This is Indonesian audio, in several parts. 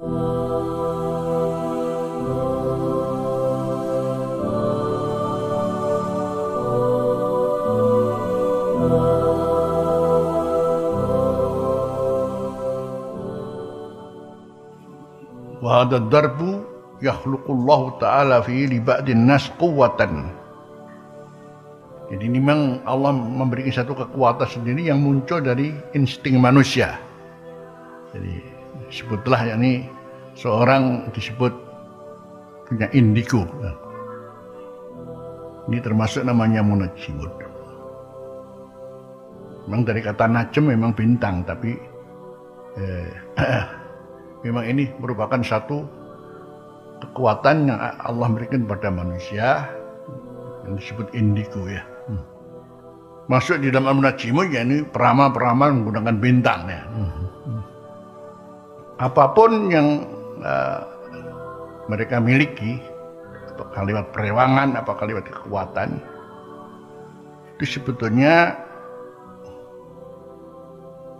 Wa hadha darbu yakhluqullahu ta'ala fi li ba'din nas quwwatan. Jadi memang Allah memberikan satu kekuatan sendiri yang muncul dari insting manusia. Jadi sebutlah yakni seorang disebut punya indigo. Ini termasuk namanya munajimud. Memang dari kata najem memang bintang, tapi eh, memang ini merupakan satu kekuatan yang Allah berikan pada manusia yang disebut indigo ya. Hmm. Masuk di dalam al-munajimu ya ini perama-perama menggunakan bintang ya. Hmm. Apa pun yang uh, mereka miliki, apakah lewat perewangan, apakah lewat kekuatan, itu sebetulnya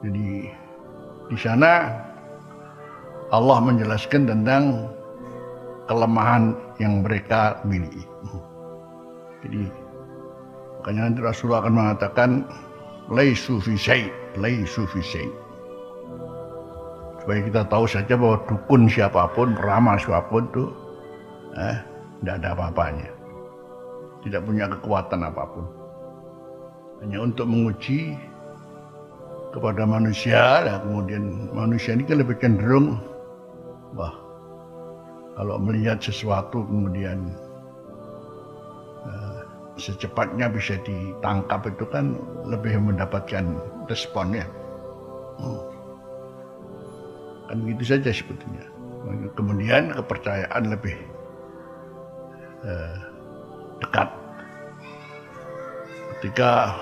jadi di sana Allah menjelaskan tentang kelemahan yang mereka miliki. Jadi makanya nanti Rasulullah akan mengatakan laisu fi syai, laisu fi syai. Supaya kita tahu saja bahwa dukun siapa pun, peramal siapa pun itu eh, tidak ada apa-apanya. Tidak punya kekuatan apa pun. Hanya untuk menguji kepada manusia, dan kemudian manusia ini kan lebih cenderung Wah, kalau melihat sesuatu kemudian uh, secepatnya bisa ditangkap itu kan lebih mendapatkan responnya. Hmm. Kan gitu saja sebetulnya. Kemudian kepercayaan lebih uh, dekat. Ketika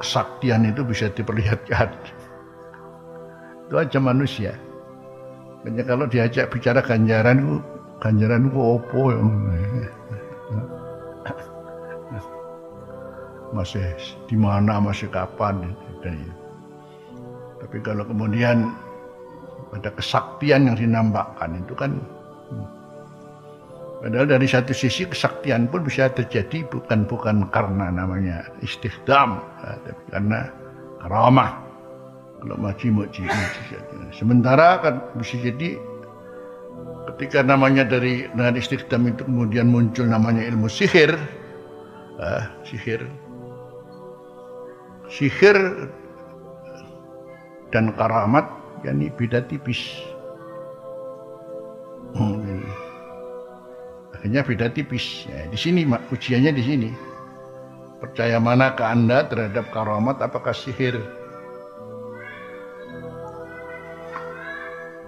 kesaktian itu bisa diperlihatkan. Itu aja manusia. Hanya kalau diajak bicara ganjaran, ganjaran itu apa ya? Masih di mana, masih kapan? Tapi kalau kemudian ada kesaktian yang dinampakkan itu kan Padahal dari satu sisi kesaktian pun bisa terjadi bukan bukan karena namanya istighdam, tapi karena karamah. Kalau maji maji Sementara kan bisa jadi ketika namanya dari dengan istiqdam itu kemudian muncul namanya ilmu sihir, ah, sihir, sihir dan karamat yakni beda tipis. Hmm. Akhirnya beda tipis. Ya, di sini ujiannya di sini. Percaya mana ke anda terhadap karamat apakah sihir?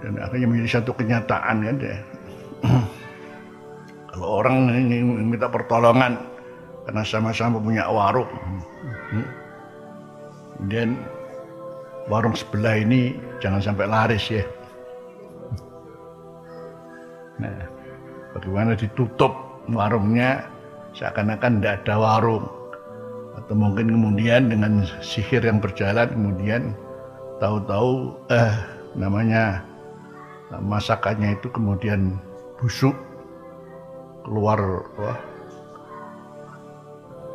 dan akhirnya menjadi satu kenyataan kan ya. Kalau orang ini minta pertolongan karena sama-sama punya warung, dan warung sebelah ini jangan sampai laris ya. Nah, bagaimana ditutup warungnya seakan-akan tidak ada warung atau mungkin kemudian dengan sihir yang berjalan kemudian tahu-tahu eh namanya masakannya itu kemudian busuk keluar wah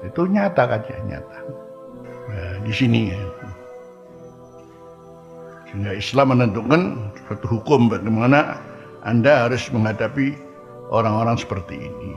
itu nyata kan ya nyata nah, di sini ya. Sehingga Islam menentukan suatu hukum bagaimana anda harus menghadapi orang-orang seperti ini